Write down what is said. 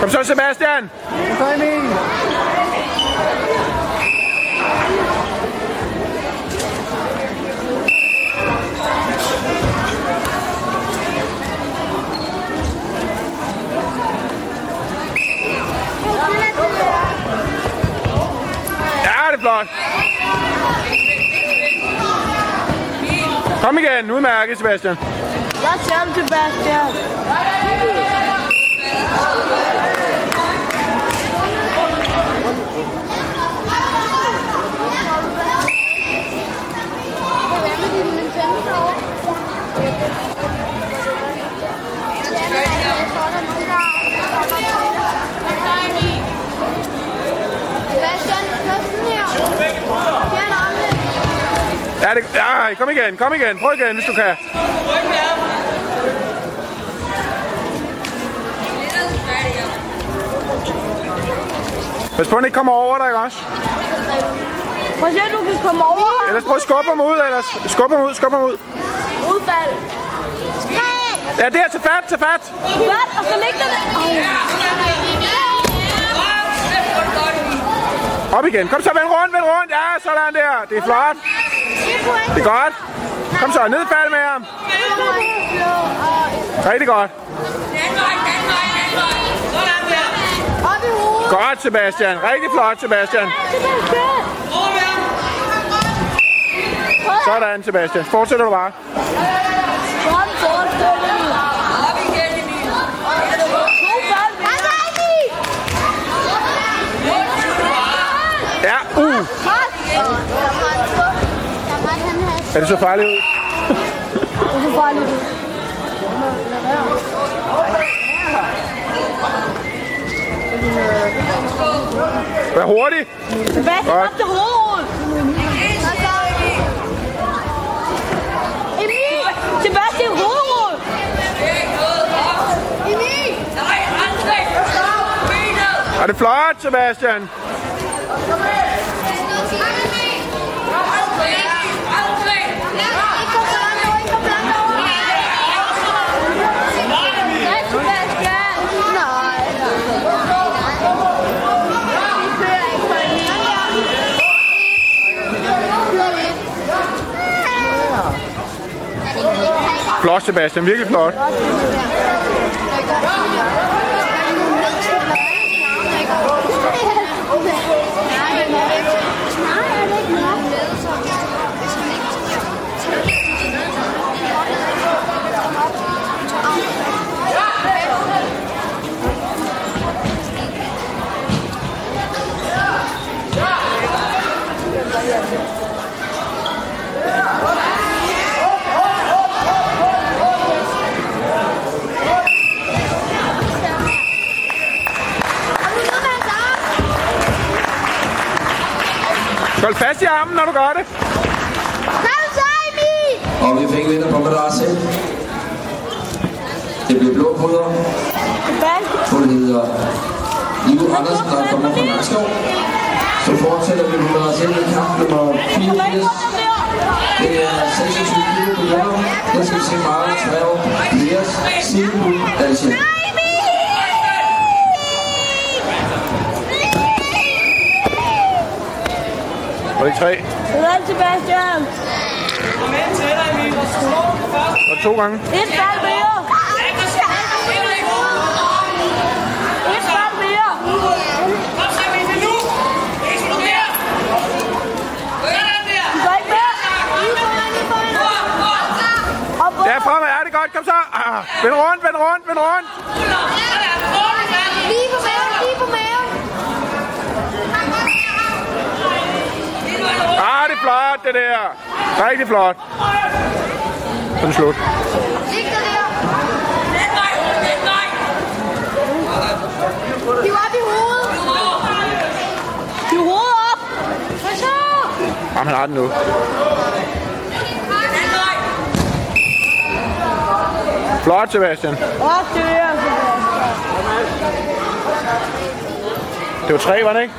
Kom så, Sebastian! Så Emil. Ja, det er flot. Kom igen, udmærket, Sebastian. Godt selv, Sebastian. Det, ja, kom igen, kom igen. Prøv igen, hvis du kan. Pas på, han ikke kommer over dig, ikke også? Prøv at se, du kan komme over her. Ellers prøv at skubbe ham ud, ellers. Skub ham ud, skub ham ud. Udfald. Ja, der, tag fat, tag fat. Hvad? Og så ligger det. Op igen. Kom så, vend rundt, vend rundt. Ja, sådan der. Det er flot. Det er godt. Kom så, nedfald med ham. Rigtig godt. Godt, Sebastian. Rigtig flot, Sebastian. Sådan, Sebastian. Fortsætter du bare. Sådan, fortsætter du. God fald. Ja, uh. Er det så farligt ud? Det er så farligt ud. Vær hurtig. Sebastian, Godt. op til hovedet. Emil! Sebastian, hovedet! Emil! Er det flot, Sebastian? Flot, Sebastian. Virkelig flot. Hold fast i armen, når du gør det. Og vi fik vinder på madrasse. Det blev blå puder. Hun hedder Ivo Andersen, der kommer fra Nakskov. Så fortsætter vi på madrasse med kamp nummer 84. Det er 26 kilo på jorden. Der skal se meget træve. Leas Silbul Asien. Og det er tre. Sådan, Sebastian. Og to gange. Et fald mere. Et fald mere. Du går ikke mere. Op, op. Ja, fremad. Ja, det er godt. Kom så. Ah, vend rundt, vend rundt, vend rundt. Lige på maven, lige på maven. Ah, det er flot, der. Rigtig flot. Så er det slut. Hiv op i hovedet. Hiv hovedet op. Hvad så? Jamen, han har den nu. Flot, Sebastian. Der, Sebastian. Det var tre, var det ikke?